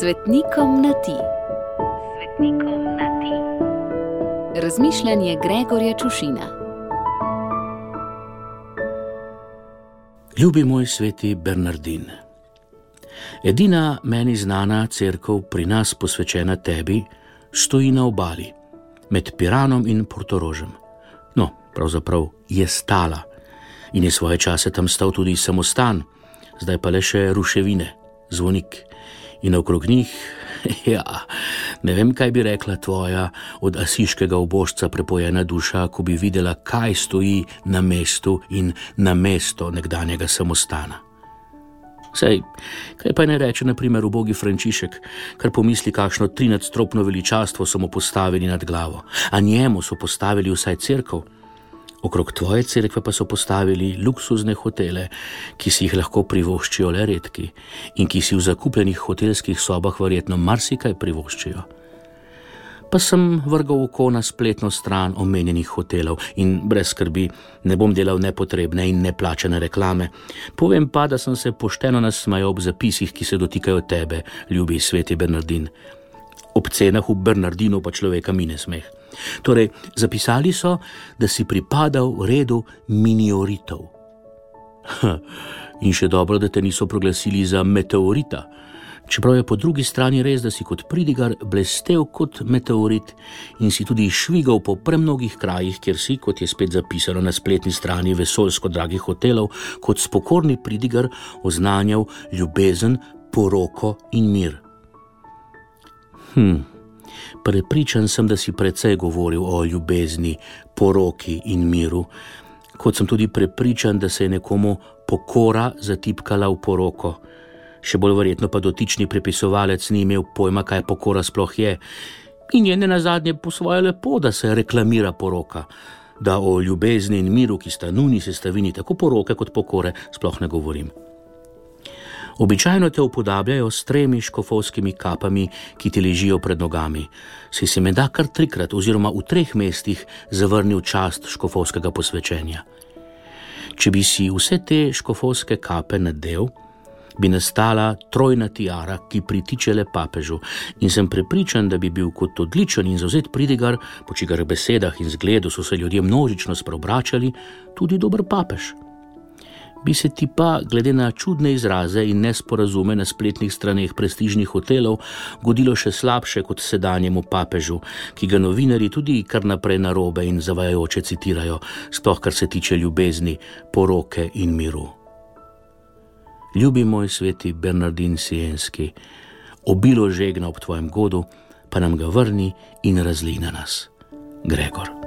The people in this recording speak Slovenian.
Svetnikom na ti. Svetnikom na ti. Razmišljanje Gregorja Čušina. Ljubi moj sveti Bernardin. Edina meni znana crkva pri nas posvečena tebi stoji na obali med Piranom in Portorožem. No, pravzaprav je stala in je svoje čase tam stal tudi samostan, zdaj pa le še ruševine, zvonik in okrog njih, ja, ne vem, kaj bi rekla tvoja od asiškega obožca prepojena duša, ko bi videla, kaj stoji na mestu in na mesto nekdanjega samostana. Sej, kaj pa ne reče, naprimer, ubogi Frančišek, kar pomisli, kakšno trinadstropno veličastvo so mu postavili nad glavo, a njemu so postavili vsaj crkvo. Okrog tvoje cerkve pa so postavili luksuzne hotele, ki si jih lahko privoščijo le redki in ki si v zakupljenih hotelskih sobah verjetno marsikaj privoščijo. Pa sem vrgal oko na spletno stran omenjenih hotelov in brez skrbi ne bom delal nepotrebne in neplačene reklame. Povem pa, da sem se pošteno nasmajal ob zapisih, ki se dotikajo tebe, ljubi sveti Bernardin. Ob cenah v Bernardinu pa človeka mine smeh. Torej, zapisali so, da si pripadal redu minioritov. In še dobro, da te niso proglasili za meteorita. Čeprav je po drugi strani res, da si kot pridigar blestev kot meteorit in si tudi švigal po premnogih krajih, kjer si, kot je spet zapisano na spletni strani vesoljsko dragih hotelov, kot spokorni pridigar oznanjal ljubezen, poroko in mir. Hm. Prepričan sem, da si precej govoril o ljubezni, poroki in miru, kot sem tudi prepričan, da se je nekomu pokora zatipkala v poroko. Še bolj verjetno pa dotični prepisovalec ni imel pojma, kaj pokora sploh je, in je ne na zadnje po svoje lepo, da se reklamira poroka, da o ljubezni in miru, ki sta nujni sestavini tako poroke kot pokore, sploh ne govorim. Običajno te upodabljajo s tremi škofovskimi kapami, ki ti ležijo pred nogami. Si se menda kar trikrat oziroma v treh mestih zavrnil čast škofovskega posvečenja. Če bi si vse te škofovske kape nadel, bi nastala trojna tiara, ki pritiče le papežu, in sem prepričan, da bi bil kot odličen in zauzet pridigar, po čigar besedah in zgledu so se ljudje množično spreobračali, tudi dober papež bi se ti pa, glede na čudne izraze in nesporazume na spletnih straneh prestižnih hotelov, godilo še slabše kot sedanjemu papežu, ki ga novinari tudi kar naprej narobe in zavajajoče citirajo, sploh kar se tiče ljubezni, poroke in miru. Ljubi moj sveti Bernardin Sienski, obilo žegna ob tvojem godu, pa nam ga vrni in razli na nas. Gregor.